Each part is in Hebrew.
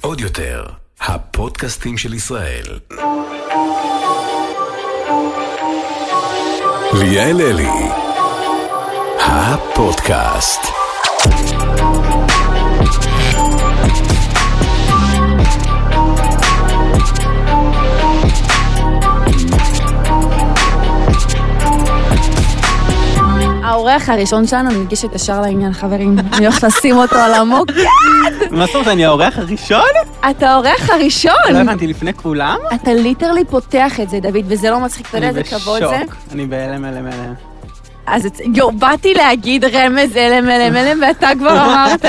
עוד יותר, הפודקאסטים של ישראל. ליאל אלי, הפודקאסט. האורח הראשון שלנו ניגש את השאר לעניין, חברים. אני הולכת לשים אותו על המוקד. מה זאת אומרת, אני האורח הראשון? אתה האורח הראשון. לא הבנתי, לפני כולם? אתה ליטרלי פותח את זה, דוד, וזה לא מצחיק. אתה יודע איזה כבוד זה? אני בשוק, אני בהלם, הלם, הלם. אז יו, באתי להגיד רמז, הלם, הלם, הלם, ואתה כבר אמרת,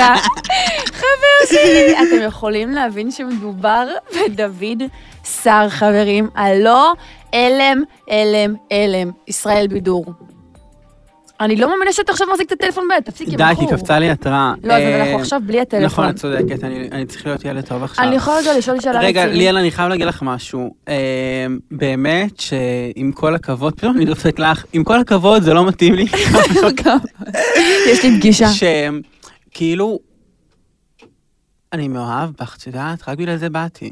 חבר שלי. אתם יכולים להבין שמדובר בדוד סער, חברים. הלא הלם, הלם, הלם. ישראל בידור. אני לא מאמינה שאתה עכשיו מחזיק את הטלפון ביד, תפסיק, יא די, בחור. כי קפצה לי התראה. לא, אז אה, אנחנו עכשיו בלי הטלפון. נכון, את צודקת, אני אני צריך להיות ילד טוב עכשיו. אני יכולה רגע לשאול שאלה רצינית? רגע, ליאל, אני חייב להגיד לך משהו. אה, באמת שעם כל הכבוד, פתאום אני דופק לך, עם כל הכבוד זה לא מתאים לי. יש לי פגישה. שכאילו, אני מאוהב בך, את יודעת? רק בגלל זה באתי.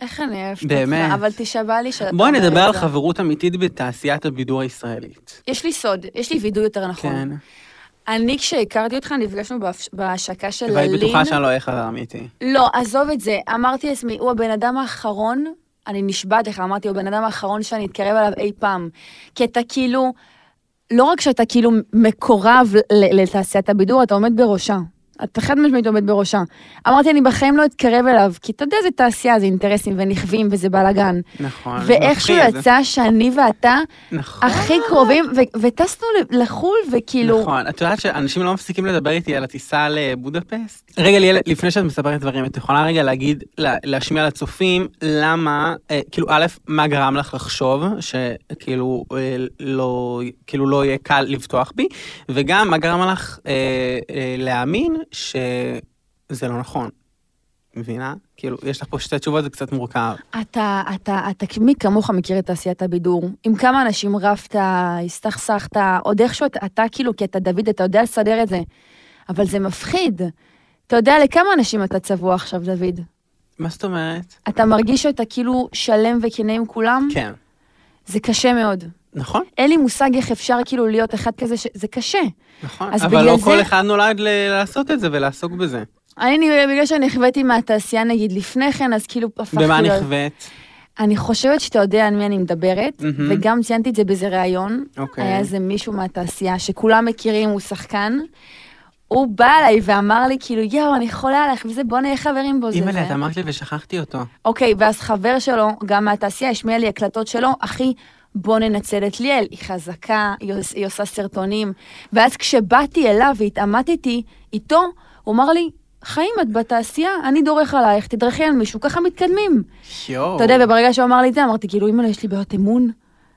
איך אני אוהבת אותך, באמת. אבל תשבע לי שאתה... בואי נדבר על זה. חברות אמיתית בתעשיית הבידור הישראלית. יש לי סוד, יש לי וידוי יותר נכון. כן. אני, כשהכרתי אותך, נפגשנו בהשקה של והיית לין. בטוחה שאני לא אהיה חבר אמיתי. לא, עזוב את זה. אמרתי לעצמי, הוא הבן אדם האחרון, אני נשבעת לך, אמרתי, הוא הבן אדם האחרון שאני אתקרב אליו אי פעם. כי אתה כאילו, לא רק שאתה כאילו מקורב לתעשיית הבידור, אתה עומד בראשה. אתה חד משמעית עומד בראשה. אמרתי, אני בחיים לא אתקרב אליו, כי אתה יודע, זה תעשייה, זה אינטרסים ונכווים וזה בלאגן. נכון. ואיכשהו. יצא שאני ואתה נכון. הכי קרובים, ו- וטסנו לחו"ל, וכאילו... נכון, את יודעת שאנשים לא מפסיקים לדבר איתי על הטיסה לבודפסט? רגע, ליאל, לפני שאת מספרת דברים, את יכולה רגע להגיד, לה- להשמיע לצופים, למה, אה, כאילו, א', מה גרם לך לחשוב שכאילו אה, לא, כאילו לא יהיה קל לבטוח בי, וגם מה גרם לך אה, אה, להאמין שזה לא נכון. מבינה? כאילו, יש לך פה שתי תשובות, זה קצת מורכב. אתה, אתה, אתה, מי כמוך מכיר את תעשיית הבידור? עם כמה אנשים רבת, הסתכסכת, עוד איכשהו אתה, אתה כאילו, כי אתה דוד, אתה יודע לסדר את זה. אבל זה מפחיד. אתה יודע לכמה אנשים אתה צבוע עכשיו, דוד? מה זאת אומרת? אתה מרגיש שאתה כאילו שלם וכנה עם כולם? כן. זה קשה מאוד. נכון, אין לי מושג איך אפשר כאילו להיות אחד כזה, ש... זה קשה. נכון. אבל לא זה- כל אחד נולד ל- לעשות את זה ולעסוק בזה. אני, בגלל שאני נכוויתי מהתעשייה נגיד לפני כן, אז כאילו הפכתי... במה נכווית? אני חושבת שאתה יודע על מי אני מדברת, מהמם. וגם ציינתי את זה באיזה ראיון. אוקיי. היה איזה מישהו מהתעשייה שכולם מכירים, הוא שחקן. הוא בא אליי ואמר לי, כאילו, יואו, אני חולה עליך, וזה, בוא נהיה חברים בו. אימא'לה, זה." את אמרת לי ושכחתי אותו. אוקיי, ואז חבר שלו, גם מהתעשייה, השמיע לי הקלטות שלו, אחי, בוא ננצל את ליאל, היא חזקה, היא, היא עושה סרטונים. ואז כשבאתי אליו והתעמתתי איתו, הוא אמר לי, חיים, את בתעשייה, אני דורך עלייך, תדרכי על מישהו, ככה מתקדמים. יואו. אתה יודע, וברגע שהוא אמר לי את זה, אמרתי, כאילו, אימא'לה, יש לי בעיות אמון,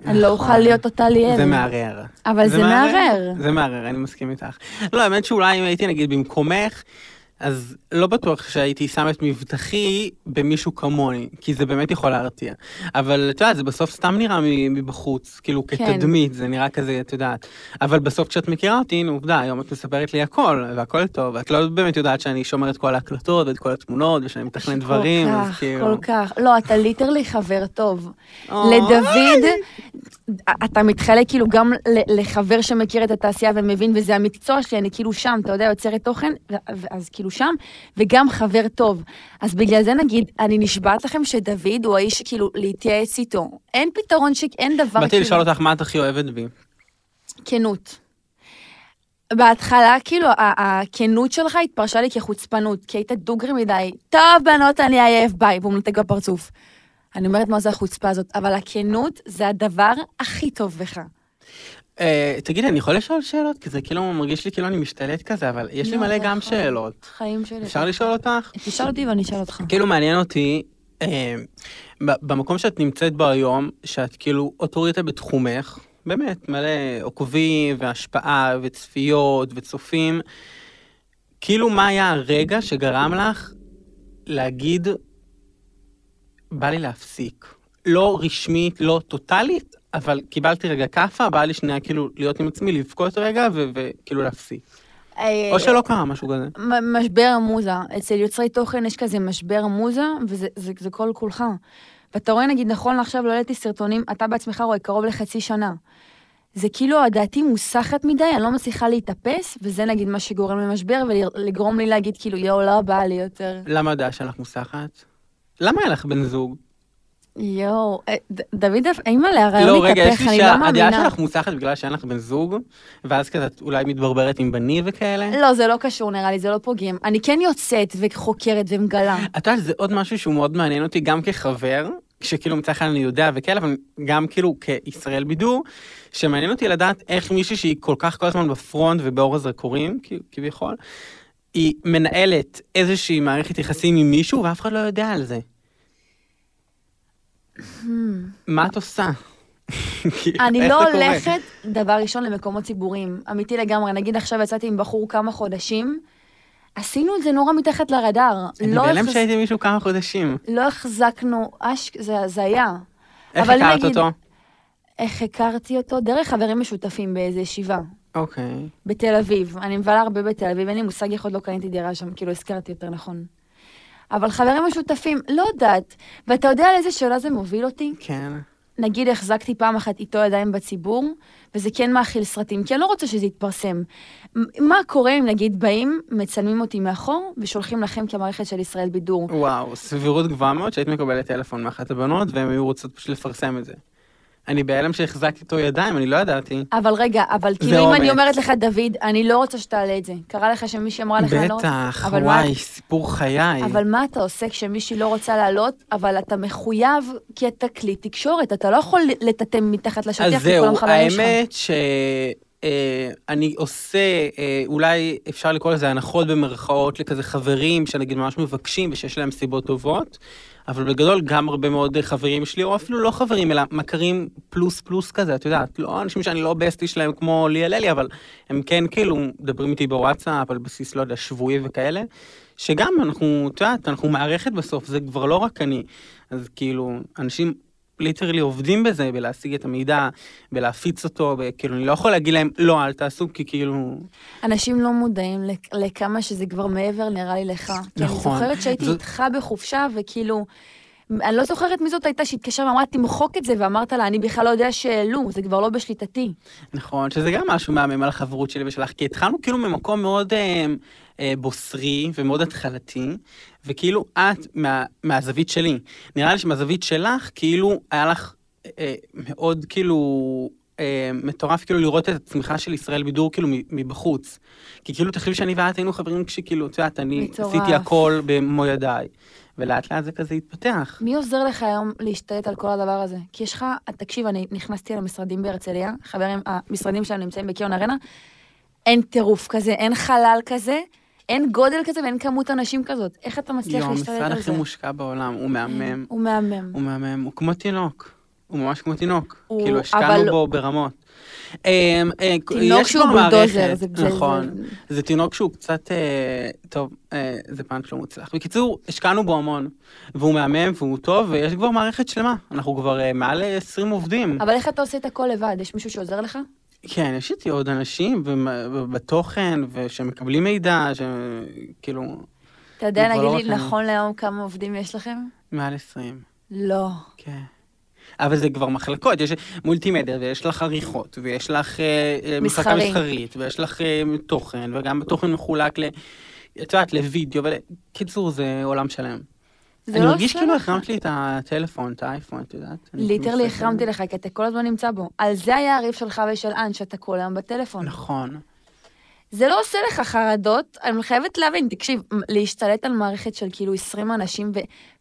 אני לא אוכל להיות אותה ליאל. זה מערער. אבל זה מערער. זה מערער, אני מסכים איתך. לא, האמת שאולי אם הייתי נגיד במקומך, אז לא בטוח שהייתי שם את מבטחי במישהו כמוני, כי זה באמת יכול להרתיע. אבל את יודעת, זה בסוף סתם נראה מבחוץ, כאילו כן. כתדמית, זה נראה כזה, את יודעת. אבל בסוף כשאת מכירה אותי, הנה עובדה, היום את מספרת לי הכל, והכל טוב, את לא באמת יודעת שאני שומר את כל ההקלטות ואת כל התמונות, ושאני מתכנן דברים, כל אז כך, כאילו... כל כך. לא, אתה ליטרלי חבר טוב. אוי. לדוד, אתה מתחלק כאילו גם לחבר שמכיר את התעשייה ומבין, וזה המקצוע שלי, אני כאילו שם, אתה יודע, יוצרת תוכן, ו- אז כאילו שם, וגם חבר טוב. אז בגלל זה נגיד, אני נשבעת לכם שדוד הוא האיש שכאילו להתייעץ איתו. אין פתרון ש... אין דבר באתי כאילו... לשאול אותך מה את הכי אוהבת בי. כנות. בהתחלה, כאילו, הכנות שלך התפרשה לי כחוצפנות, כי היית דוגרי מדי. טוב, בנות, אני עייף, ביי, והוא מנתק בפרצוף. אני אומרת, מה זה החוצפה הזאת? אבל הכנות זה הדבר הכי טוב בך. אה, תגידי, אני יכול לשאול שאלות? כי זה כאילו מרגיש לי כאילו אני משתלט כזה, אבל יש לי לא, מלא גם. שאלות. חיים שלי. אפשר לשאול אותך? תשאל אותי ואני אשאל אותך. כאילו מעניין אותי, אה, במקום שאת נמצאת בו היום, שאת כאילו אוטוריטה בתחומך, באמת, מלא עוקבים והשפעה וצפיות וצופים, כאילו מה היה הרגע שגרם לך להגיד, בא לי להפסיק. לא רשמית, לא טוטאלית, אבל קיבלתי רגע כאפה, בא לי שנייה כאילו להיות עם עצמי, לבכות רגע וכאילו להפסיק. אה, או שלא קרה משהו כזה. משבר המוזה. אצל יוצרי תוכן יש כזה משבר המוזה, וזה זה, זה כל כולך. ואתה רואה, נגיד, נכון לעכשיו לא העליתי סרטונים, אתה בעצמך רואה קרוב לחצי שנה. זה כאילו, דעתי מוסחת מדי, אני לא מצליחה להתאפס, וזה נגיד מה שגורם למשבר, ולגרום לי להגיד, כאילו, יואו, לא בא לי יותר. למה הדעה שלך מוסחת? למה אין לך בן זוג? יואו, אה, דוד, אימא'לה, הרעיון לא, רגע, יש מתהפך, לי אני שאלה, לא הדעה מאמינה. שלך מוסחת בגלל שאין לך בן זוג, ואז כזה את אולי מתברברת עם בנים וכאלה? לא, זה לא קשור נראה לי, זה לא פוגם. אני כן יוצאת וחוקרת ומגלה. את יודעת, זה עוד משהו שהוא מאוד מעניין אותי, גם כחבר, שכאילו מצד אחד אני יודע וכאלה, אבל גם כאילו כישראל בידור, שמעניין אותי לדעת איך מישהי שהיא כל כך כל הזמן בפרונט ובאור הזרקורים, כביכול, היא מנהלת איזושהי מערכת יחסים עם מישהו ואף אחד לא יודע על זה. מה את עושה? אני איך לא זה? הולכת, דבר ראשון, למקומות ציבוריים. אמיתי לגמרי. נגיד עכשיו יצאתי עם בחור כמה חודשים, עשינו את זה נורא מתחת לרדאר. אני לא בהלם החז- שהייתי מישהו כמה חודשים. לא החזקנו, אש, זה הזיה. איך אבל הכרת נגיד- אותו? איך הכרתי אותו? דרך חברים משותפים באיזה ישיבה. אוקיי. בתל אביב. אני מבלה הרבה בתל אביב, אין לי מושג איך עוד לא קניתי דירה שם, כאילו הזכרתי יותר נכון. אבל חברים משותפים, לא יודעת. ואתה יודע לאיזה שאלה זה מוביל אותי? כן. נגיד החזקתי פעם אחת איתו ידיים בציבור, וזה כן מאכיל סרטים, כי אני לא רוצה שזה יתפרסם. מה קורה אם נגיד באים, מצלמים אותי מאחור, ושולחים לכם כמערכת של ישראל בידור? וואו, סבירות גבוהה מאוד שהיית מקבלת טלפון מאחת הבנות והן היו רוצות פשוט לפרסם את זה. אני בהלם שהחזקתי איתו ידיים, אני לא ידעתי. אבל רגע, אבל כאילו אם. אני אומרת לך, דוד, אני לא רוצה שתעלה את זה. קרה לך שמישהי אמרה לך, אני לא. בטח, וואי, סיפור חיי. אבל מה אתה עושה כשמישהי לא רוצה לעלות, אבל אתה מחויב, כי אתה כלי תקשורת, אתה לא יכול לטאטא מתחת לשטיח, אז כי זהו, כולם חברים שלך. האמת שאני עושה, אה, אולי אפשר לקרוא לזה הנחות במרכאות לכזה חברים שנגיד ממש מבקשים ושיש להם סיבות טובות, אבל בגדול גם הרבה מאוד חברים שלי, או אפילו לא חברים, אלא מכרים פלוס פלוס כזה, את יודעת, לא אנשים שאני לא בסטי שלהם כמו ליאל ללי, אבל הם כן כאילו מדברים איתי בוואטסאפ על בסיס, לא יודע, שבועי וכאלה, שגם אנחנו, את יודעת, אנחנו מערכת בסוף, זה כבר לא רק אני. אז כאילו, אנשים ליטרלי עובדים בזה, בלהשיג את המידע, בלהפיץ אותו, וכאילו, אני לא יכול להגיד להם, לא, אל תעשו, כי כאילו... אנשים לא מודעים לכ- לכמה שזה כבר מעבר, נראה לי, לך. כי אני נכון. זוכרת שהייתי איתך בחופשה, וכאילו, אני לא זוכרת מי זאת הייתה שהתקשרה ואמרה, תמחוק את זה, ואמרת לה, אני בכלל לא יודע שהעלו, זה כבר לא בשליטתי. נכון, שזה גם משהו מהמם על החברות שלי ושלך, כי התחלנו כאילו ממקום מאוד אה, אה, בוסרי ומאוד התחלתי, וכאילו את, מה, מהזווית שלי, נראה לי שמהזווית שלך, כאילו היה לך אה, מאוד כאילו אה, מטורף כאילו לראות את הצמיחה של ישראל בידור כאילו מבחוץ. כי כאילו תחשבי שאני ואת היינו חברים כשכאילו, את יודעת, אני מטורף. עשיתי הכל במו ידיי, ולאט לאט זה כזה התפתח. מי עוזר לך היום להשתלט על כל הדבר הזה? כי יש לך, תקשיב, אני נכנסתי למשרדים בהרצליה, חברים, המשרדים שלנו נמצאים בקיון ארנה, אין טירוף כזה, אין חלל כזה, אין גודל כזה ואין כמות אנשים כזאת. איך אתה מצליח להשתלט המשרד על הכי זה? מושקע בעולם, הוא מהמם. הוא מהמם. הוא מהמם, הוא כמו תינוק. הוא ממש כמו תינוק. הוא- כאילו, השקענו אבל- בו ברמות. אמ, אה, תינוק שהוא בולדוזר, זה- זה- נכון. זה- זה תינוק שהוא קצת, אה, טוב, אה, זה פאנץ' לא מוצלח. בקיצור, השקענו בו המון, והוא מהמם והוא טוב, ויש כבר מערכת שלמה. אנחנו כבר אה, מעל 20 עובדים. אבל איך אתה עושה את הכל לבד? יש מישהו שעוזר לך? כן, יש איתי עוד אנשים בתוכן, ושמקבלים מידע, שכאילו, אתה יודע להגיד לא לי. נכון להיום כמה עובדים יש לכם? מעל 20. לא. כן. אבל זה כבר מחלקות, יש מולטימדר, ויש לך עריכות, ויש לך אה, אה, מחלקה מסחרי. מסחרית, ויש לך אה, תוכן, וגם התוכן מחולק ל... את יודעת, לוידאו, קיצור, זה עולם שלם. זה אני לא מרגיש כאילו. החרמת לי את הטלפון, את האייפון, את יודעת? literally. החרמתי לך, כי אתה כל הזמן נמצא בו. על זה היה הריב שלך ושל אן, שאתה כל היום בטלפון. נכון. זה לא עושה לך חרדות, אני חייבת להבין, תקשיב, להשתלט על מערכת של כאילו 20 אנשים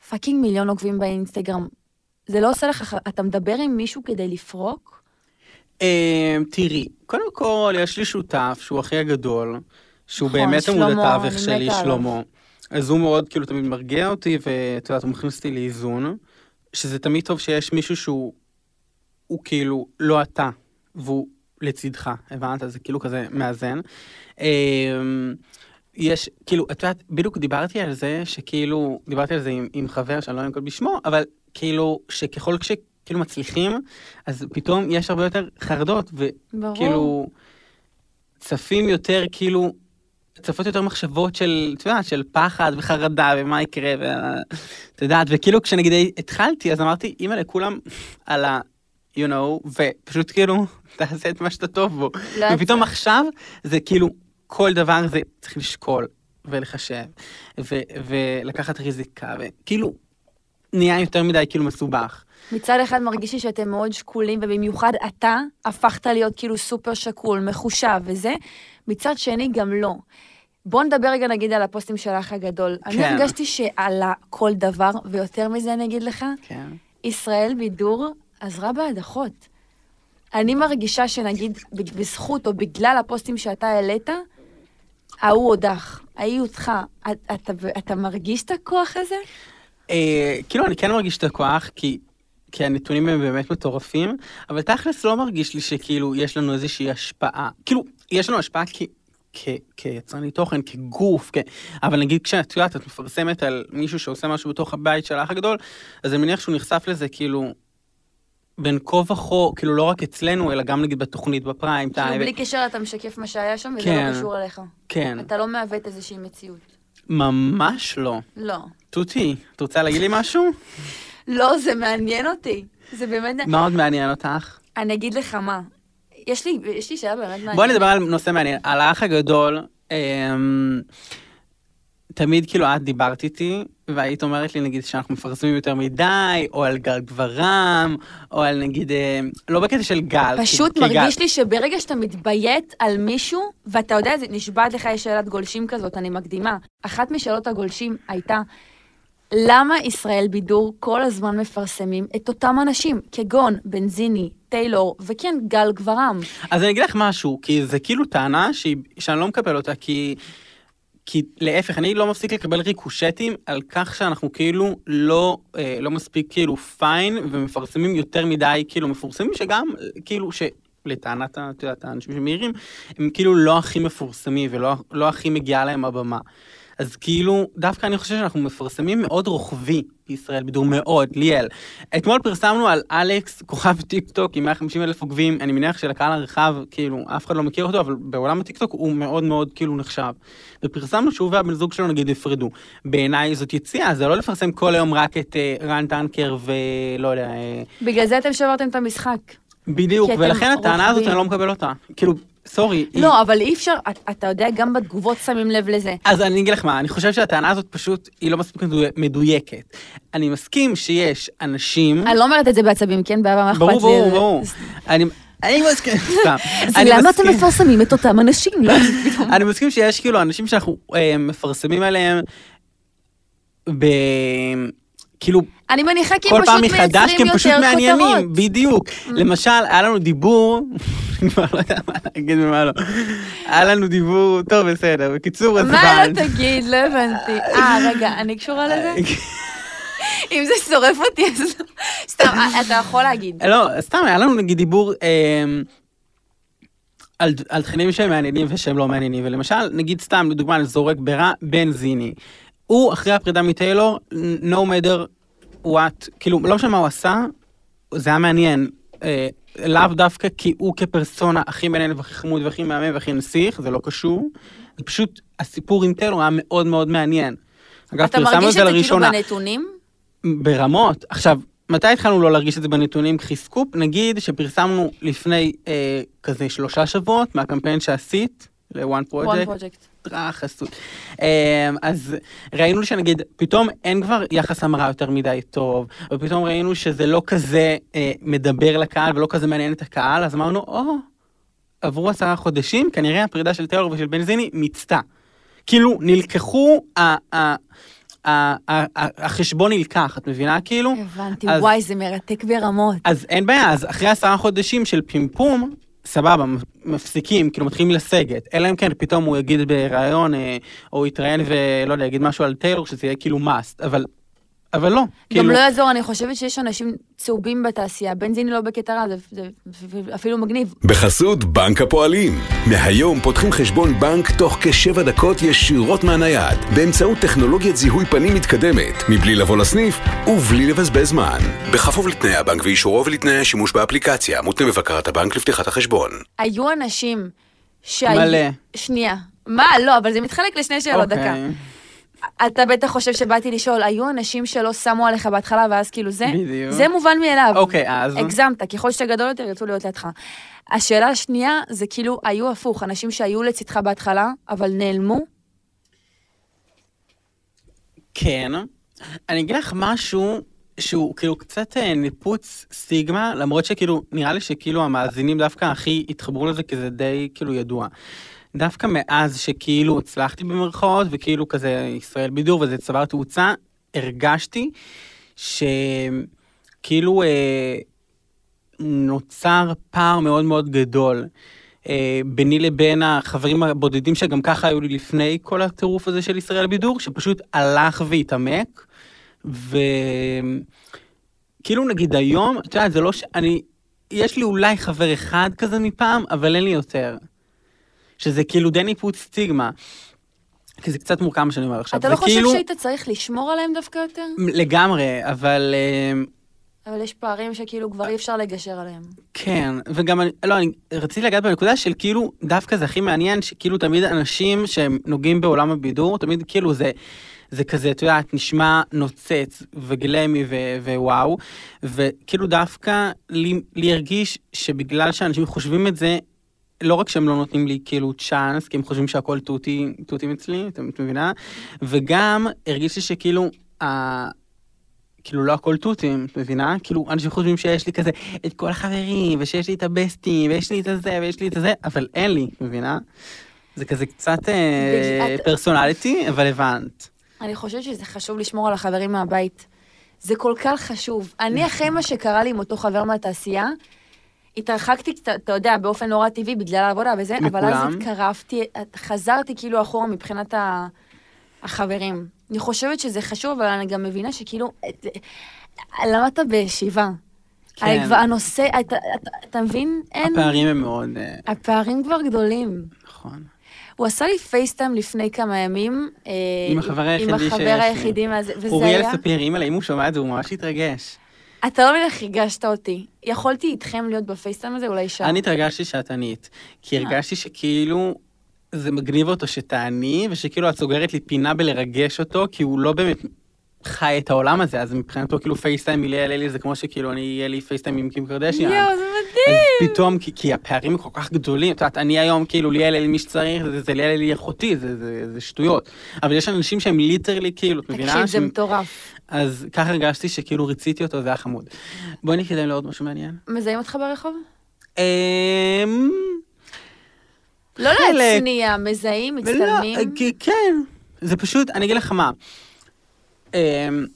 ו fucking מיליון עוקבים באינסטגרם, זה לא עושה לך, אתה מדבר עם מישהו כדי לפרוק? אה, תראי, קודם כל, יש לי שותף שהוא אחי הגדול, שהוא נכון, באמת עמוד התווך שלי. שלמה. אז הוא מאוד כאילו תמיד מרגיע אותי, ואת יודעת, הוא מכניס אותי לאיזון, שזה תמיד טוב שיש מישהו שהוא הוא כאילו לא אתה, והוא לצידך, הבנת? זה כאילו כזה מאזן. אה, יש, כאילו, את יודעת, בדיוק דיברתי על זה, שכאילו, דיברתי על זה עם, עם חבר שאני לא אנקוט בשמו, אבל כאילו, שככל שכאילו מצליחים, אז פתאום יש הרבה יותר חרדות. וכאילו, צפים יותר כאילו צפות יותר מחשבות של, את יודעת, של פחד וחרדה ומה יקרה, ואת יודעת, וכאילו כשנגיד התחלתי, אז אמרתי, אימא לכולם על ה... you know, ופשוט כאילו, תעשה את מה שאתה טוב בו. לא ופתאום. עכשיו, זה כאילו, כל דבר זה צריך לשקול ולחשב, ו- ולקחת ריזיקה, וכאילו, נהיה יותר מדי כאילו מסובך. מצד אחד מרגיש לי שאתם מאוד שקולים, ובמיוחד אתה הפכת להיות כאילו סופר שקול, מחושב וזה, מצד שני גם לא. בוא נדבר רגע נגיד על הפוסטים של האח הגדול. אני כן. הרגשתי שעלה כל דבר, ויותר מזה אני אגיד לך, כן. ישראל בידור עזרה בהדחות. אני מרגישה שנגיד בזכות או בגלל הפוסטים שאתה העלית, ההוא הודח, ההיא הודחה. אתה, אתה, אתה מרגיש את הכוח הזה? אה, כאילו, אני כן מרגיש את הכוח, כי... כי הנתונים הם באמת מטורפים, אבל תכלס לא מרגיש לי שכאילו יש לנו איזושהי השפעה. כאילו, יש לנו השפעה כ... כ... כיצרני תוכן, כגוף, כ... אבל נגיד כשאת יודעת, את מפרסמת על מישהו שעושה משהו בתוך הבית של האח הגדול, אז אני מניח שהוא נחשף לזה כאילו בין כה וכה, כאילו לא רק אצלנו, אלא גם נגיד בתוכנית בפריים כאילו טיים. בלי קשר אתה משקף מה שהיה שם, וזה כן. לא קשור אליך. כן, אתה לא מעוות איזושהי מציאות. ממש לא. לא. תותי, את רוצה להגיד לי משהו? לא, זה מעניין אותי. זה באמת... מה עוד מעניין אותך? אני אגיד לך מה. יש לי, יש לי שאלה באמת מעניינת. בואי נדבר על נושא מעניין. על האח הגדול, אמ, תמיד כאילו את דיברת איתי, והיית אומרת לי נגיד שאנחנו מפרסמים יותר מדי, או על גל גברם, או על נגיד, אמ, לא בקטע של גל. פשוט כי- כי גל- מרגיש לי שברגע שאתה מתביית על מישהו, ואתה יודע, נשבעת לך, יש שאלת גולשים כזאת, אני מקדימה. אחת משאלות הגולשים הייתה, למה ישראל בידור כל הזמן מפרסמים את אותם אנשים, כגון בנזיני, טיילור, וכן, גל גברם? אז אני אגיד לך משהו, כי זה כאילו טענה שהיא, שאני לא מקבל אותה, כי... כי להפך, אני לא מפסיק לקבל ריקושטים על כך שאנחנו כאילו לא, אה, לא מספיק כאילו פיין ומפרסמים יותר מדי, כאילו מפורסמים שגם, כאילו שלטענת, ה- את יודעת, האנשים שמעירים, הם כאילו לא הכי מפורסמים ולא לא הכי מגיעה להם הבמה. אז כאילו, דווקא אני חושב שאנחנו מפרסמים מאוד רוחבי בישראל, בידור מאוד, ליאל. אתמול פרסמנו על אלכס, כוכב טיק טוק עם 150 אלף עוקבים, אני מניח שלקהל הרחב, כאילו, אף אחד לא מכיר אותו, אבל בעולם הטיק טוק הוא מאוד מאוד כאילו נחשב. ופרסמנו שהוא והבן זוג שלו נגיד הפרדו. בעיניי זאת יציאה, זה לא לפרסם כל היום רק את אה, רן דנקר ולא יודע, אה, בגלל זה אתם שברתם את המשחק. בדיוק, ולכן הטענה הזאת. אני לא מקבל אותה. כאילו, סורי. היא- לא, אבל אי אפשר, אתה- יודע, גם בתגובות שמים לב לזה. אז אני אגיד לך מה, אני חושב שהטענה הזאת פשוט, היא לא מספיק מדוי- מדויקת. אני מסכים שיש אנשים... אני לא אומרת את זה בעצבים, כן? באהבה, מה אכפת לי? ברור, ברור, ברור. אני... אני מסכים, סתם. אז למה אתם מפרסמים את אותם אנשים? לא, אני מסכים שיש כאילו אנשים שאנחנו אה, מפרסמים עליהם ב... כאילו אני מניחה כי כל הם פעם פשוט מחדש, כי מייצרים הם פשוט יותר מעניינים, כותרות. בדיוק. למשל, היה לנו דיבור, אני כבר לא יודע מה להגיד ומה לא. היה לנו דיבור, טוב, בסדר, בקיצור, אז מה. לא תגיד? לא הבנתי. אה, רגע, אני קשורה לזה? אם זה שורף אותי, אז לא. סתם, אה, אתה יכול להגיד. לא, סתם, היה לנו נגיד דיבור אה, על, על תכנים שהם מעניינים ושהם לא מעניינים, ולמשל, נגיד סתם, לדוגמה, אני זורק ברע, בנזיני. הוא, אחרי הפרידה מטיילור, no matter what, כאילו, לא משנה מה הוא עשה, זה היה מעניין. אה, לאו דווקא כי הוא כפרסונה הכי מעניין והכי חמוד והכי מהמם והכי נסיך, זה לא קשור. זה פשוט, הסיפור עם טיילור היה מאוד מאוד מעניין. אגב, אתה פרסמנו מרגיש את את זה זה כאילו לראשונה. בנתונים? ברמות. עכשיו, מתי התחלנו לא להרגיש את זה בנתונים? קחי סקופ, נגיד שפרסמנו לפני אה, כזה שלושה שבועות מהקמפיין שעשית ל-one one project, טראח חסות. אה, אז ראינו שנגיד, פתאום אין כבר יחס המרה יותר מדי טוב, ופתאום ראינו שזה לא כזה אה, מדבר לקהל ולא כזה מעניין את הקהל, אז אמרנו, או, עברו עשרה חודשים, כנראה הפרידה של טיילור ושל בנזיני מיצתה. כאילו, נלקחו, ה- ה- ה- ה- ה- החשבון נלקח, את מבינה כאילו? הבנתי, אז- וואי, זה מרתק ברמות. אז אין בעיה, אז אחרי עשרה חודשים של פימפום, סבבה, מפסיקים, כאילו מתחילים לסגת. אלא אם כן פתאום הוא יגיד בריאיון, אה, או יתראיין ולא יודע, יגיד משהו על טיילור, שזה יהיה כאילו מאסט, אבל, אבל לא. גם כאילו, לא יעזור, אני חושבת שיש אנשים צהובים בתעשייה. בנזיני לא בקטע רע, זה- זה אפילו מגניב. בחסות בנק הפועלים. מהיום פותחים חשבון בנק תוך כשבע דקות ישירות מהנייד, באמצעות טכנולוגיית זיהוי פנים מתקדמת, מבלי לבוא לסניף ובלי לבזבז זמן. בכפוף לתנאי הבנק ואישורו ולתנאי השימוש באפליקציה, מותנה בבקרת הבנק לפתיחת החשבון. היו אנשים ש... מלא. שנייה. מה? לא, אבל זה מתחלק לשני שאלות, דקה. אתה בטח חושב שבאתי לשאול, היו אנשים שלא שמו עליך בהתחלה ואז כאילו זה? בדיוק. זה מובן מאליו. אוקיי, אז... הגזמת, ככל שאתה גדול יותר ירצו להיות לידך. השאלה השנייה זה כאילו, היו הפוך, אנשים שהיו לצדך בהתחלה, אבל נעלמו? כן. אני אגיד לך משהו שהוא כאילו קצת אה, ניפוץ סטיגמה, למרות שכאילו, נראה לי שכאילו המאזינים דווקא הכי התחברו לזה, כי זה די כאילו ידוע. דווקא מאז שכאילו הצלחתי במרכאות, וכאילו כזה ישראל בידור וזה צבר תאוצה, הרגשתי שכאילו אה, נוצר פער מאוד מאוד גדול. אה, ביני לבין החברים הבודדים שגם ככה היו לי לפני כל הטירוף הזה של ישראל בידור, שפשוט הלך והתעמק. וכאילו נגיד היום, את יודעת, זה לא ש... אני... יש לי אולי חבר אחד כזה מפעם, אבל אין לי יותר. שזה כאילו די ניפוץ סטיגמה. כי זה קצת מורכב מה שאני אומר עכשיו. אתה לא זה חושב כאילו... שהיית צריך לשמור עליהם דווקא יותר? לגמרי, אבל... אה, אבל יש פערים שכאילו כבר אי אפשר לגשר עליהם. כן, וגם אני, לא, אני רציתי לגעת בנקודה של כאילו, דווקא זה הכי מעניין, שכאילו תמיד אנשים שהם נוגעים בעולם הבידור, תמיד כאילו זה, זה כזה, את יודעת, נשמע נוצץ וגלמי ו- ווואו, וכאילו דווקא לי, לי הרגיש שבגלל שאנשים חושבים את זה, לא רק שהם לא נותנים לי כאילו צ'אנס, כי הם חושבים שהכל תותי, תותים אצלי, את את מבינה? וגם הרגיש לי שכאילו, ה- כאילו לא הכל תותים, את מבינה? כאילו אנשים חושבים שיש לי כזה את כל החברים, ושיש לי את הבסטים, ויש לי את הזה, ויש לי את הזה, אבל אין לי, את מבינה? זה כזה קצת אה, פרסונליטי, אבל הבנת. אני חושבת שזה חשוב לשמור על החברים מהבית. זה כל כך חשוב. אני, אחרי מה שקרה לי עם אותו חבר מהתעשייה, התרחקתי קצת, אתה יודע, באופן נורא טבעי בגלל העבודה וזה, אבל אז מכולם? התקרבתי, חזרתי כאילו אחורה מבחינת ה- החברים. אני חושבת שזה חשוב, אבל אני גם מבינה שכאילו, את- למדת בישיבה. כן. כבר, הנושא, אתה, אתה, אתה מבין? אין... הפערים הם מאוד, אה, הפערים כבר גדולים. נכון. הוא עשה לי פייסטיים לפני כמה ימים. אה, עם החבר היחידי עם שיש החבר לי. היחידי מהזה, וזה אוריאל היה... ספיר, אימא'לה, אם הוא שומע את זה, הוא ממש התרגש. אתה לא מבין איך ריגשת אותי. יכולתי איתכם להיות בפייסטיים הזה אולי שעה. אני התרגשתי שאת ענית, כי. הרגשתי שכאילו זה מגניב אותו שתעני, ושכאילו את סוגרת לי פינה בלרגש אותו, כי הוא לא באמת חי את העולם הזה, אז מבחינתו כאילו פייסטיים מליה אלי זה כמו שכאילו אני, יהיה לי פייסטיים עם קים קרדשיאן. יואו, זה מדהים. אז פתאום, כי, כי הפערים כל כך גדולים, את יודעת, אני היום כאילו ליאל אלי מי שצריך, זה, זה ליאל אלי אחותי, זה, זה, זה שטויות. אבל יש אנשים שהם ליטרלי כאילו, את מבינה? תקשיב, זה שהם- מטורף. אז ככה הרגשתי שכאילו ריציתי אותו, זה היה חמוד. בואי נתקדם לעוד משהו מעניין. מזהים אותך ברחוב? אמ... לא. להצניע, מזהים, מצטלמים. ולא, כי- כן, זה פשוט, אני אגיד לך מה. אמ,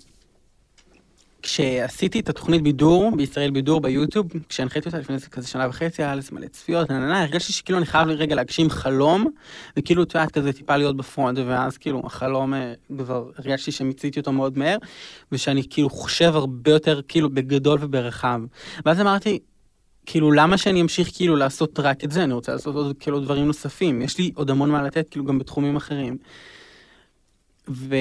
כשעשיתי את התוכנית בידור, בישראל בידור ביוטיוב, כשהנחיתי אותה לפני כזה שנה וחצי, היה לזה מלא צפיות, נה, נה, נה, הרגשתי שכאילו אני חייב רגע להגשים חלום, וכאילו, את יודעת, כזה טיפה להיות בפרונט, ואז כאילו החלום אה, כבר הרגשתי שמיציתי אותו מאוד מהר, ושאני כאילו חושב הרבה יותר כאילו בגדול וברחב. ואז אמרתי, כאילו, למה שאני אמשיך כאילו לעשות רק את זה? אני רוצה לעשות עוד כאילו דברים נוספים. יש לי עוד המון מה לתת, כאילו, גם בתחומים אחרים. ו...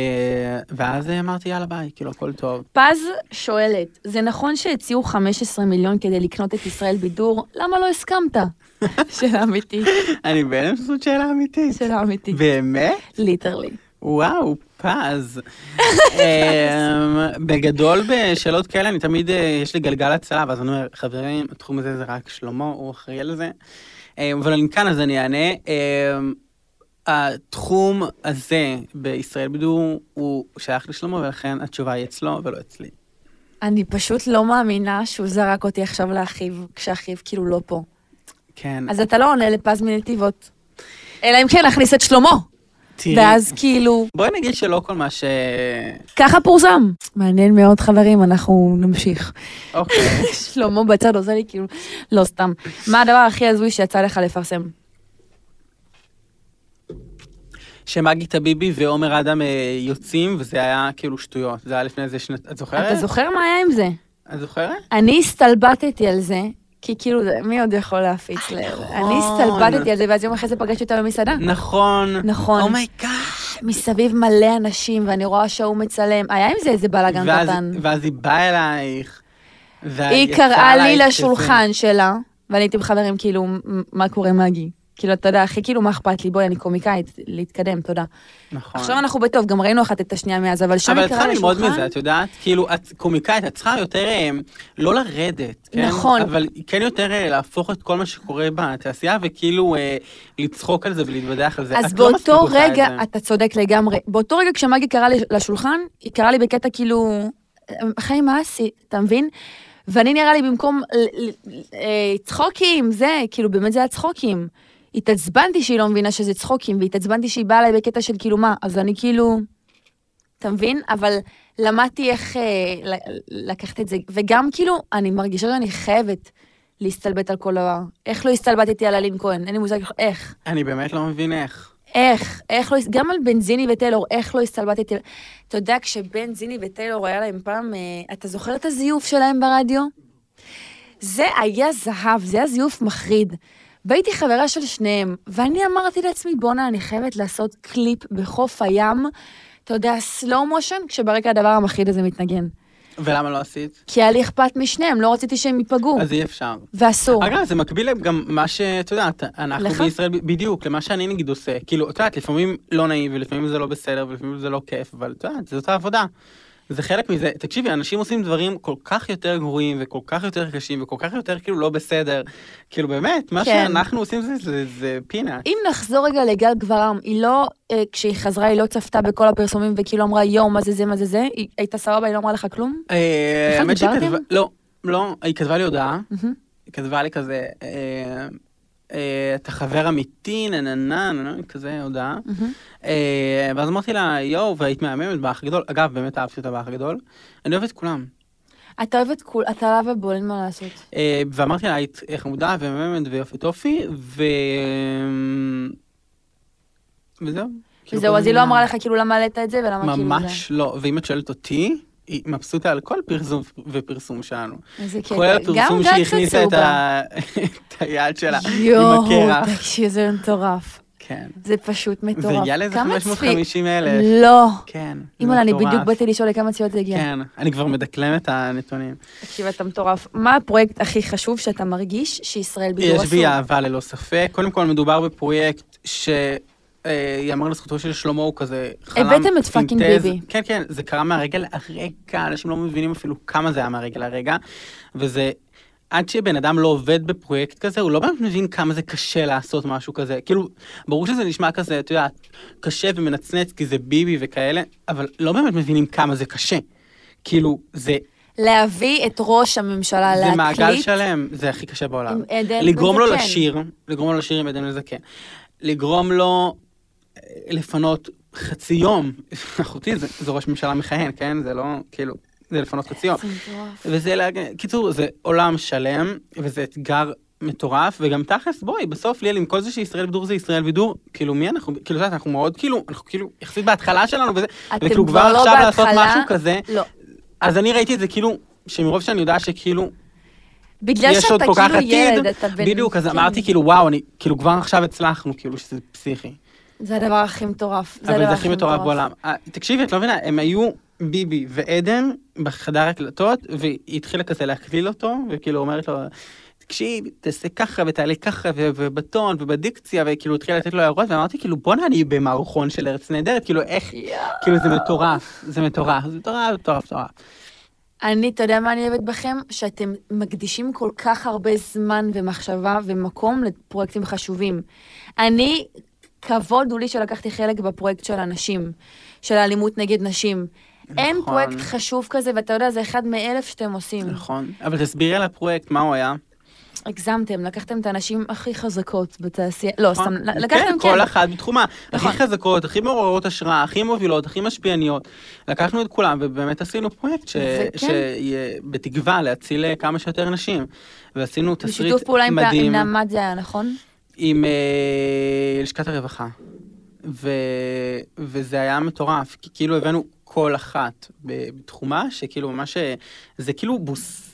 ואז אמרתי, יאללה, ביי, כאילו, הכל טוב. פז שואלת, זה נכון שהציעו 15 מיליון כדי לקנות את ישראל בידור? למה לא הסכמת? שאלה אמיתית, אני בהלם שזאת שאלה אמיתית. שאלה אמיתית. באמת? Literally. וואו, פז. אמ, בגדול, בשאלות כאלה, אני תמיד, אה, יש לי גלגל הצלה, ואז אני אומר, חברים, התחום הזה זה רק שלמה, הוא אחראי על זה. אמ, אבל אני כאן, אז אני אענה. התחום הזה בישראל בידור הוא שייך לשלמה, ולכן התשובה היא אצלו ולא אצלי. אני פשוט לא מאמינה שהוא זרק אותי עכשיו לאחיו, כשאחיו כאילו לא פה. כן. אז אתה לא עונה לפז מנתיבות. אלא אם כן להכניס את שלמה. תראי, ואז כאילו, בואי נגיד שלא כל מה ש... ככה פורסם. מעניין מאוד חברים, אנחנו נמשיך. אוקיי. שלמה בצד עושה לי כאילו, לא סתם. מה הדבר הכי הזוי שיצא לך לפרסם? שמגי תביבי ועומר אדם אה, יוצאים, וזה היה כאילו שטויות. זה היה לפני איזה שנת... את זוכרת? אתה זוכר מה היה עם זה? את זוכרת? אני הסתלבטתי על זה, כי כאילו, מי עוד יכול להפיץ ל... אני הסתלבטתי על זה, ואז יום אחרי זה פגשתי אותה במסעדה. נכון. נכון. Oh my God. מסביב מלא אנשים, ואני רואה שההוא מצלם. היה עם זה איזה בלאגן קטן. ואז היא באה אלייך. היא קראה לי. לשולחן שלה, ואני הייתי בחברים, כאילו, "מ- מה קורה מגי? כאילו, אתה יודע, הכי כאילו, מה אכפת לי? בואי, אני קומיקאית, להתקדם, תודה. נכון. עכשיו אנחנו בטוב, גם ראינו אחת את השנייה מאז, אבל שם אבל היא את צריכה קראה ללמוד לשולחן. מזה, את יודעת? כאילו, את קומיקאית, את צריכה יותר אה, לא לרדת, כן? נכון. אבל כן יותר אה, להפוך את כל מה שקורה בתעשייה, וכאילו אה, לצחוק על זה ולהתבדח על זה. אז את לא באותו את רגע, זה. אתה צודק לגמרי, באותו רגע כשמגי קראה לי לשולחן, היא קראה לי בקטע כאילו, חיים, מה עשית? אתה מבין? ואני נראה לי במקום אה, צחוקים, זה, כאילו, באמת זה היה צחוקים. התעצבנתי שהיא לא מבינה שזה צחוקים, והתעצבנתי שהיא באה אליי בקטע של כאילו, מה? אז אני כאילו... אתה מבין? אבל למדתי איך אה, לקחת את זה, וגם כאילו, אני מרגישה שאני חייבת להסתלבט על כל דבר. איך לא הסתלבטתי על אלין כהן? אין לי מושג איך. אני באמת לא מבין איך. איך, איך לא, גם על בנזיני וטיילור, איך לא הסתלבטתי. אתה יודע, כשבנזיני וטיילור היה להם פעם, אה, אתה זוכר את הזיוף שלהם ברדיו? זה היה זהב, זה היה זיוף מחריד. והייתי חברה של שניהם, ואני אמרתי לעצמי, בואנה, אני חייבת לעשות קליפ בחוף הים, אתה יודע, סלואו מושן, כשברקע הדבר המחריד הזה מתנגן. ולמה לא עשית? כי היה לי אכפת משניהם, לא רציתי שהם ייפגעו, אז אי אפשר. ואסור. אגב, זה מקביל גם מה שאת יודעת, אנחנו לך? בישראל, בדיוק, למה שאני נגיד עושה. כאילו, את יודעת, לפעמים לא נעים, ולפעמים זה לא בסדר, ולפעמים זה לא כיף, אבל את יודעת, זאת העבודה. זה חלק מזה. תקשיבי, אנשים עושים דברים כל כך יותר גרועים, וכל כך יותר קשים, וכל כך יותר כאילו לא בסדר. כאילו, באמת, מה כן. שאנחנו עושים זה- זה- זה פינאט. אם נחזור רגע לגל גברם, היא לא, אה, כשהיא חזרה, היא לא צפתה בכל הפרסומים וכאילו אמרה, יואו, מה זה זה, מה זה זה? היא הייתה סבבה, היא לא אמרה לך כלום? אה, האמת שהיא? כתבה, לא, לא, היא כתבה לי הודעה, מהמם. היא כתבה לי כזה, אה, אתה חבר אמיתי, נה נה נה נה נה, כזה הודעה. אה, ואז אמרתי לה, יואו, והיית מהממת באח הגדול. אגב, באמת אהבתי אותה באח הגדול. אני אוהב את כולם. אתה אוהב את כול, אתה עליו ובול, אין מה לעשות. אה, ואמרתי לה, היית חמודה ומהממת ויופי טופי, ו... וזהו. כאילו, וזהו, אז היא לא אמרה לך כאילו למה העלית את זה ולמה כאילו זה. ממש לא. ואם את שואלת אותי, היא מבסוטה על כל פרסום ופרסום שלנו. איזה קטע. כולל גם הפרסום שהיא הכניסה את. ה- את היד שלה עם יואו, הקרח. תקשיב, זה מטורף. כן. זה פשוט מטורף. זה הגיע לאיזה כמה 550 אלף. לא. כן. זה אימא'לה, אני מטורף. בדיוק באתי לשאול לכמה צפיות זה הגיע. כן, אני כבר מדקלם את הנתונים. תקשיב, אתה מטורף. מה הפרויקט הכי חשוב שאתה מרגיש שישראל בידור יש עשו? בי אהבה ללא ספק. קודם כל מדובר בפרויקט ש... אה, יאמר לזכותו של שלמה הוא כזה חלם הבאתם את פאקינג. ביבי. כן, כן, זה קרה מהרגע להרגע, אנשים לא מבינים אפילו כמה זה היה מהרגע להרגע, וזה... עד שבן אדם לא עובד בפרויקט כזה, הוא לא באמת מבין כמה זה קשה לעשות משהו כזה. כאילו, ברור שזה נשמע כזה, את יודעת, קשה ומנצנץ כי זה ביבי וכאלה, אבל לא באמת מבינים כמה זה קשה. כאילו, זה, להביא את ראש הממשלה זה להקליט. מעגל שלם, זה הכי קשה בעולם. עם עדן לגרום לו. לשיר, לגרום לו לשיר עם עדן לזקן. לגרום לו אה, לפנות חצי יום, אחותי זה, זה ראש ממשלה מכהן, כן? זה לא, כאילו, זה לפנות חצי יום. וזה, קיצור, זה עולם שלם, וזה אתגר מטורף, וגם תכלס, בואי, בסוף ליאל, עם כל זה שישראל בידור זה ישראל בידור, כאילו, מי אנחנו, כאילו, יודעת, אנחנו מאוד, כאילו, אנחנו כאילו, יחסית בהתחלה שלנו, וזה, וכאילו כבר לא עכשיו לעשות בהתחלה. משהו כזה, לא. אז אני ראיתי את זה כאילו, שמרוב שאני יודעת שכאילו, בגלל יש עוד שאתה כאילו ילד, עתיד, אתה בן... בדיוק, אז כן. אמרתי כאילו, וואו, אני, כאילו, כבר עכשיו הצלחנו, כאילו, שזה פסיכי. זה הדבר הכי מטורף. אבל זה הכי מטורף בעולם. אה, תקשיבי, את לא מבינה, הם היו ביבי ועדן בחדר הקלטות, והיא התחילה כזה להקליל אותו, וכאילו אומרת לו, תקשיב, תעשה ככה ותעלה ככה, ובטון ובדיקציה, וכאילו התחילה לתת לו הערות, ואמרתי, כאילו, בואנה, אני במערכון של ארץ נהדרת, כאילו, איך, כאילו, זה מטורף, זה מטורף, זה מטורף, מטורף, מטורף. אני, אתה יודע מה אני אוהבת בכם? שאתם מקדישים כל כך הרבה זמן ומחשבה ומקום לפרויקטים חשובים. אני, כבוד הוא לי שלקחתי חלק בפרויקט של הנשים, של האלימות נגד נשים. אין נכון. פרויקט חשוב כזה, ואתה יודע, זה אחד מאלף שאתם עושים. נכון, אבל תסבירי על הפרויקט, מה הוא היה. הגזמתם, לקחתם את הנשים הכי חזקות בתעשייה, לא, נכון. סתם, לקחתם, כן, כן. כל אחת בתחומה. הכי נכון. חזקות, הכי מעוררות השראה, הכי מובילות, הכי משפיעניות. לקחנו את כולם, ובאמת עשינו פרויקט. שיהיה בתקווה להציל אה, כמה שיותר נשים. ועשינו תסריט בשיתוף פעולה עם מדהים נעמת זה היה, נכון? עם אה, לשכת הרווחה. ו... וזה היה מטורף, כי כאילו הבאנו כל אחת בתחומה, שכאילו ממש, אה, זה כאילו בוס...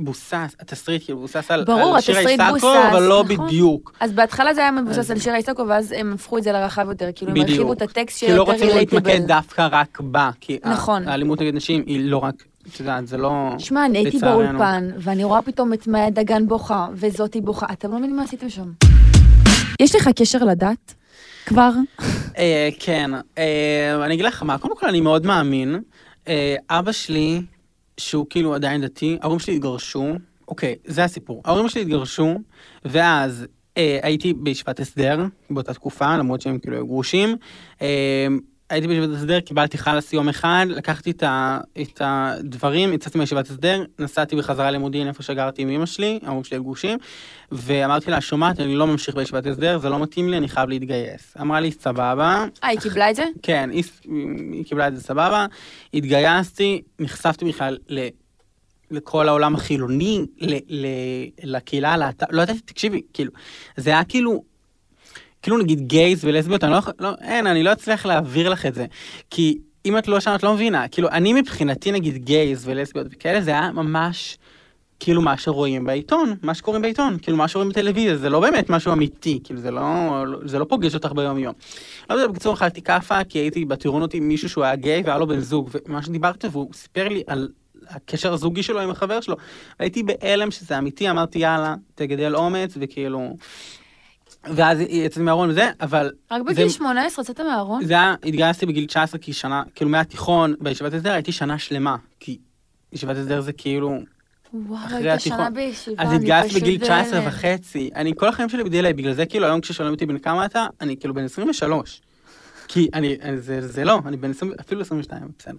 בוסס, התסריט כאילו בוסס על, ברור, על שירה בוסס, אבל לא נכון. בדיוק. אז בהתחלה זה היה מבוסס אז- על שירה איסקו, ואז הם הפכו את זה לרחב יותר, כאילו הם הרחיבו את הטקסט כי שיהיה לא יותר רצינו להתמקד. דווקא רק בה, כי נכון. האלימות נגד נשים היא לא רק, את יודעת, זה לא... שמע, אני הייתי. באולפן, ואני רואה פתאום את מאיה דגן בוכה, וזאתי בוכה, אתם לא מבינים מה עשיתם שם. יש לך קשר לדת? כבר? אה, כן, אה, אני אגיד לך מה, קודם כל אני מאוד מאמין. אה, אבא שלי, שהוא כאילו עדיין דתי, ההורים שלי התגרשו, אוקיי, זה הסיפור. ההורים שלי התגרשו, ואז הייתי בישיבת הסדר באותה תקופה, למרות שהם כאילו היו גרושים. הייתי בישיבת הסדר, קיבלתי חלאס יום אחד, לקחתי את, ה, את הדברים, יצאתי מישיבת הסדר, נסעתי בחזרה למודיעין איפה שגרתי עם אמא שלי, ההורים שלי היו גרושים, ואמרתי לה, שומעת, אני לא ממשיך בישיבת הסדר, זה לא מתאים לי, אני חייב להתגייס. אמרה לי, סבבה. אה, היא קיבלה את זה? כן, היא, היא קיבלה את זה סבבה, התגייסתי, נחשפתי בכלל ל... לכל העולם החילוני, ל, ל, לקהילה הלהט"ב, לא ידעתי, תקשיבי, כאילו, זה היה כאילו, כאילו נגיד גייז ולסביות, אני לא יכול, לא, אין, אני לא אצליח להעביר לך את זה, כי אם את לא שם, את לא מבינה, כאילו, אני מבחינתי נגיד גייז ולסביות וכאלה, זה היה ממש, כאילו מה שרואים בעיתון, מה שקוראים בעיתון, כאילו מה שרואים בטלוויזיה, זה לא באמת משהו אמיתי, כאילו זה לא, זה לא פוגש אותך ביום יום. לא יודע, בקיצור אכלתי כאפה, כי הייתי בטירונות עם מישהו שהוא היה גיי והיה לו בן זוג, ומה שדיברתי, והוא סיפר לי על הקשר הזוגי שלו עם החבר שלו. הייתי בהלם שזה אמיתי, אמרתי יאללה, תגדל אומץ, וכאילו... ואז יצאתי מהארון וזה, אבל... רק זה- בגיל 18 יצאת מהארון? זה היה, התגייסתי בגיל 19 כי שנה, כאילו מהתיכון, בישיבת הסדר הייתי שנה שלמה, כי ישיבת הסדר זה כאילו... וואו, אחרי היית התיכון. שנה בישיבה, אז התגייסתי בגיל 19 בהלם. וחצי, אני כל החיים שלי בדיליי, בגלל זה כאילו היום כששואלים אותי בן כמה אתה, אני כאילו בן 23. כי אני, זה, זה לא, אני בן 20, אפילו 22, בסדר.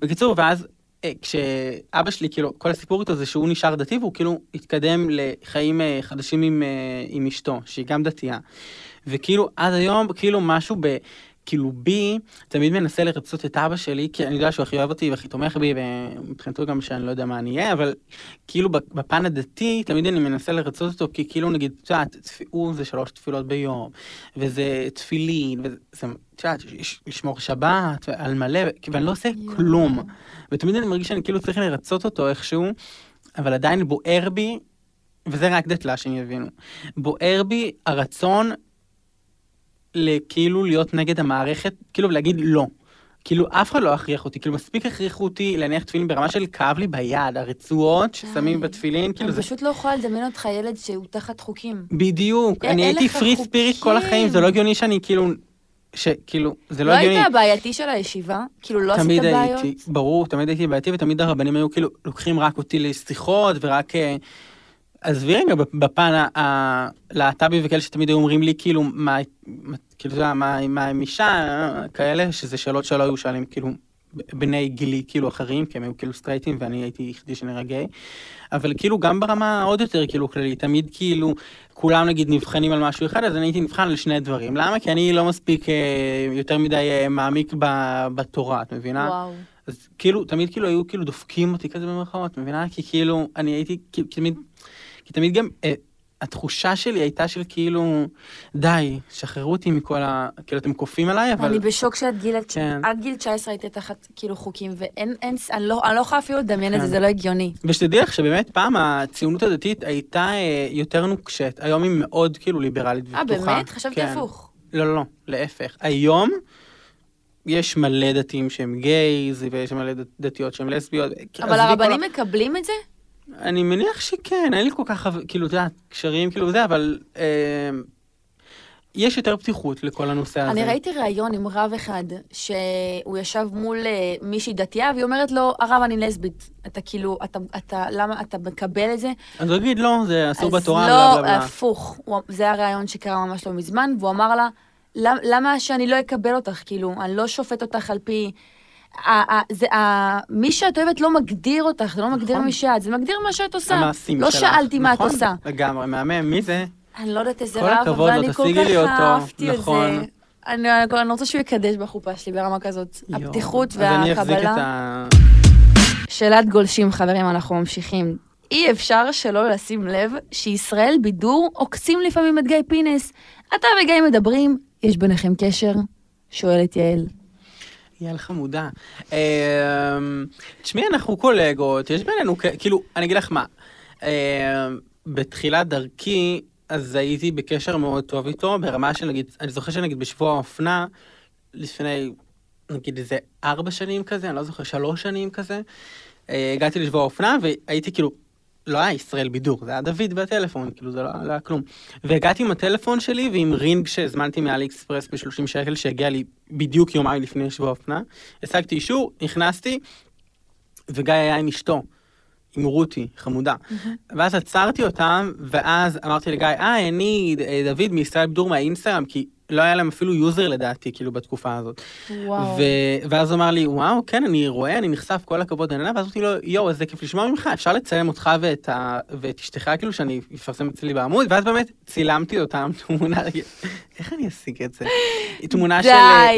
בקיצור, ואז כשאבא שלי, כאילו, כל הסיפור איתו זה שהוא נשאר דתי והוא כאילו התקדם לחיים אה, חדשים עם, אה, עם אשתו, שהיא גם דתייה. וכאילו עד היום, כאילו משהו ב... כאילו בי, תמיד מנסה לרצות את אבא שלי, כי אני יודע שהוא הכי אוהב אותי והכי תומך בי, ומבחינתו גם שאני לא יודע מה אני אהיה, אבל כאילו בפן הדתי, תמיד אני מנסה לרצות אותו, כי כאילו נגיד, את יודעת, צפיעות זה שלוש תפילות ביום, וזה תפילין, וזה, את יודעת, לשמור שבת, על מלא, ואני לא עושה יואו. כלום. ותמיד אני מרגיש שאני כאילו צריך לרצות אותו איכשהו, אבל עדיין בוער בי, וזה רק דתל"שים יבינו, בוער בי הרצון לכאילו להיות נגד המערכת, כאילו להגיד לא. כאילו אף אחד לא הכריח אותי, כאילו מספיק הכריחו אותי להניח תפילין ברמה של כאב לי ביד, הרצועות ששמים די. בתפילין, כאילו אני זה פשוט לא יכולה לדמיין אותך ילד שהוא תחת חוקים. בדיוק, אני הייתי פרי ספיריט כל החיים, זה לא הגיוני שאני כאילו, שכאילו, זה לא לא הגיוני. היית הבעייתי של הישיבה? כאילו לא עשית תמיד בעיות? הייתי, ברור, תמיד הייתי בעייתי, ותמיד הרבנים היו כאילו לוקחים רק אותי לשיחות, ורק... עזבי רגע בפן הלהט"בי וכאלה שתמיד היו אומרים לי כאילו מה, כאילו, אתה מה, מה עם אישה, כאלה, שזה שאלות שלא היו שואלים כאילו בני גילי כאילו אחרים, כי הם היו כאילו סטרייטים ואני הייתי יחידי שנראה גיי. אבל כאילו גם ברמה עוד יותר כאילו כללית, תמיד כאילו כולם נגיד נבחנים על משהו אחד, אז אני הייתי נבחן על שני דברים. למה? כי אני לא מספיק אה, יותר מדי אה, מעמיק ב, בתורה, את מבינה? וואו. אז כאילו, תמיד כאילו היו כאילו דופקים אותי כזה במרכאות, מבינה? כי כאילו, אני הייתי, כאילו, תמיד, כי תמיד גם, אה, התחושה שלי הייתה של כאילו, די, שחררו אותי מכל ה... כאילו, אתם כופים עליי, אבל... אני בשוק שעד גיל, כן. עד גיל 19 הייתי תחת כאילו חוקים, ואין, אין, אני לא, אני לא יכולה אפילו לדמיין את זה, כן. זה לא הגיוני. ושתדעי לך שבאמת פעם הציונות הדתית הייתה אה, יותר נוקשת, היום היא מאוד כאילו ליברלית אה, ופתוחה. באמת? חשבתי כן. הפוך. לא, לא, לא, להפך. היום יש מלא דתיים שהם גייז, ויש מלא דת- דתיות שהם לסביות. אבל כל הרבנים ה- מקבלים את זה? אני מניח שכן, אין לי כל כך, כאילו, את יודעת, קשרים כאילו זה, אבל אה, יש יותר פתיחות לכל הנושא הזה. אני ראיתי ראיון עם רב אחד, שהוא ישב מול אה, מישהי דתייה, והיא אומרת לו, הרב, אני לסבית. אתה כאילו, אתה, אתה, למה אתה מקבל את זה? אז הוא יגיד, לא, זה אסור בתורה, אז בלה לא, בלה בלה. הפוך. הוא- זה הראיון שקרה ממש לא מזמן, והוא אמר לה, "למ- למה שאני לא אקבל אותך? כאילו, אני לא שופט אותך על פי... זה, מי שאת אוהבת לא מגדיר אותך, זה לא מגדיר נכון. מי שאת, זה מגדיר מה שאת עושה. המעשים לא שלך. שאלתי מה את נכון, עושה. לגמרי, מהמם, מי זה? אני לא יודעת איזה רב, אבל לו, אני כל כך אהבתי את נכון. זה. אני, אני רוצה שהוא יקדש בחופה שלי ברמה כזאת. הפתיחות והקבלה. שאלת גולשים, חברים, אנחנו ממשיכים. אי אפשר שלא לשים לב שישראל בידור עוקצים לפעמים את גיא פינס. אתה וגיא מדברים, יש ביניכם קשר? שואלת יעל. יאללה חמודה. אמ, תשמעי, אנחנו קולגות, יש בינינו, כאילו, אני אגיד לך מה, אמ, בתחילת דרכי, אז הייתי בקשר מאוד טוב איתו, ברמה של נגיד, אני זוכר שנגיד בשבוע האופנה, לפני נגיד איזה ארבע שנים כזה, אני לא זוכר, שלוש שנים כזה, אה, הגעתי לשבוע האופנה והייתי כאילו לא היה ישראל בידור, זה היה דוד בטלפון, כאילו זה לא, לא היה כלום. והגעתי עם הטלפון שלי ועם ring שהזמנתי מאלי אקספרס ב-30 שקל שהגיע לי בדיוק יומיים לפני שבוע אופנה. השגתי אישור, נכנסתי, וגיא היה עם אשתו. עם רותי, חמודה. ואז עצרתי אותם, ואז אמרתי לגיא, אה, אני אה, דוד מישראל בידור מהאינסטגרם, כי לא היה להם אפילו user לדעתי, כאילו, בתקופה הזאת. וואו. ו- ואז הוא אמר לי, וואו, כן, אני רואה, אני נחשף, כל הכבוד, נהנה, ואז אמרתי לו, יואו, איזה כיף לשמוע ממך, אפשר לצלם אותך ואת, ה... ואת אשתך, כאילו, שאני אפרסם אצלי בעמוד, ואז באמת צילמתי אותם תמונה, איך אני אשיג את זה? תמונה של.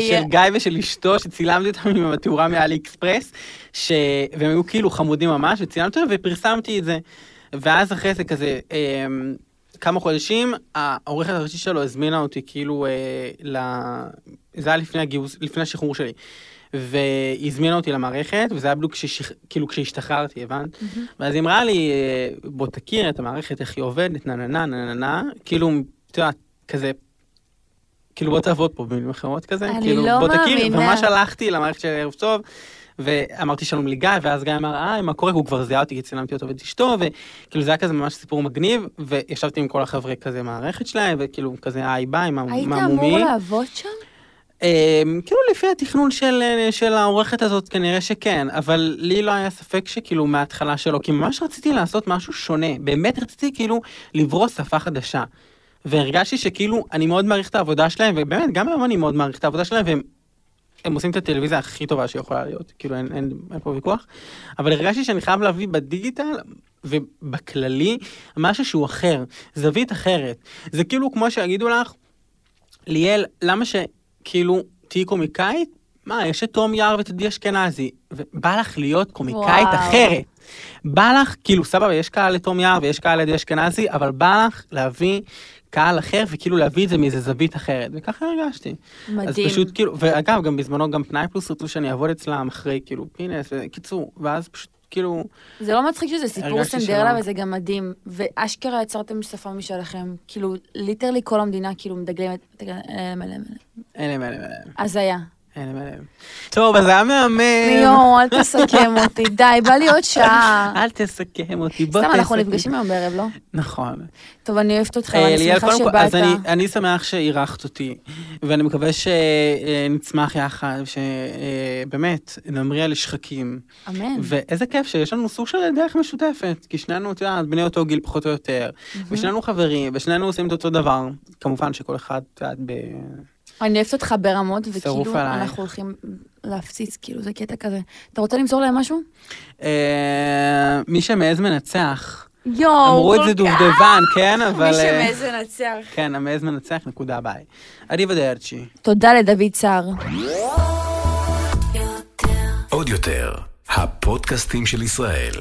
של גיא ושל אשתו, שצילמתי אותם עם התאורה מאלי אקספרס, ש... והם היו כאילו חמודים ממש, וצילמתי אותם ופרסמתי את זה. ואז אחרי זה כזה, אמ, כמה חודשים, העורכת הראשית שלו הזמינה אותי כאילו, אה, ל... זה היה לפני הגיוס, לפני השחרור שלי. והיא הזמינה אותי למערכת, וזה היה בדיוק כששח... כאילו כשהשתחררתי, הבנת? ואז היא אמרה לי, אה, בוא תכיר את המערכת, איך היא עובדת, נה נה נה נה נה נה, כאילו, את יודעת, כזה, כאילו בוא תעבוד פה במילים אחרות כזה, אני כאילו, לא בוא תכיר, מאמינה. וממש הלכתי למערכת של ערב טוב, ואמרתי שלום לגיא, ואז גיא אמר, אה, מה קורה? הוא כבר זיהה אותי, כי צילמתי אותו ואת אשתו, וכאילו זה היה כזה ממש סיפור מגניב, וישבתי עם כל החברי כזה מערכת שלהם, וכאילו כזה היי ביי, מה היית מה אמור מומי. לעבוד שם? אמ, כאילו לפי התכנון של, אה, של העורכת הזאת כנראה שכן, אבל לי לא היה ספק שכאילו מההתחלה שלו, כי ממש רציתי לעשות משהו שונה, באמת רציתי כאילו לברוא שפה חדשה. והרגשתי שכאילו אני מאוד מעריך את העבודה שלהם, ובאמת גם היום אני מאוד מעריך את העבודה שלהם, והם הם עושים את הטלוויזיה הכי טובה שיכולה להיות, כאילו אין, אין, אין פה ויכוח, אבל הרגשתי שאני חייב להביא בדיגיטל ובכללי משהו שהוא אחר, זווית אחרת. זה כאילו כמו שיגידו לך, ליאל, למה שכאילו תהיי קומיקאית? מה, יש את תום יער ואת עדי אשכנזי, ובא לך להיות קומיקאית וואו. אחרת. בא לך, כאילו, סבבה, יש קהל לתום יער ויש קהל לעדי אשכנזי, אבל בא לך להביא קהל אחר, וכאילו להביא את זה מאיזה זווית אחרת, וככה הרגשתי. אז מדהים. פשוט כאילו, ואגב, גם בזמנו גם פנאי פלוס רצו שאני אעבוד אצלם אחרי כאילו פינס, וקיצור, ואז פשוט כאילו, זה לא מצחיק שזה סיפור סנדרלה. וזה גם מדהים. ואשכרה יצרתם שפה משלכם. כאילו, ליטרלי כל המדינה כאילו מדגלמת. אלה, אלה, אלה. אלה אלה אלה אלה אלה. טוב, אז היה מהמם. יואו, אל תסכם אותי. די, בא לי עוד שעה. אל תסכם אותי, בוא סתם, תסכם. אנחנו נפגשים היום בערב, לא? נכון. טוב, אני אוהבת אותך, אה, ליאל, שמחה שבאת. אז אני, אני שמח שאירחת אותי, ואני מקווה שנצמח יחד, שבאמת נמריא לשחקים. אמן. ואיזה כיף שיש לנו סוג של דרך משותפת, כי שנינו, את יודעת, בני אותו גיל פחות או יותר, ושנינו חברים, ושנינו עושים את אותו דבר. כמובן שכל אחד, את יודעת, ב... אני אוהבת אותך ברמות, וכאילו. אנחנו הולכים להפציץ, כאילו, זה קטע כזה. אתה רוצה למסור להם משהו? אה, מי שמעז מנצח. יואו, אמרו את כל זה כך. דובדבן, כן, אבל... מי אה, שמעז לנצח. כן, המעז מנצח, נקודה, ביי. אדיבה דרצ'י. תודה לדוד סער. עוד יותר, הפודקאסטים של ישראל.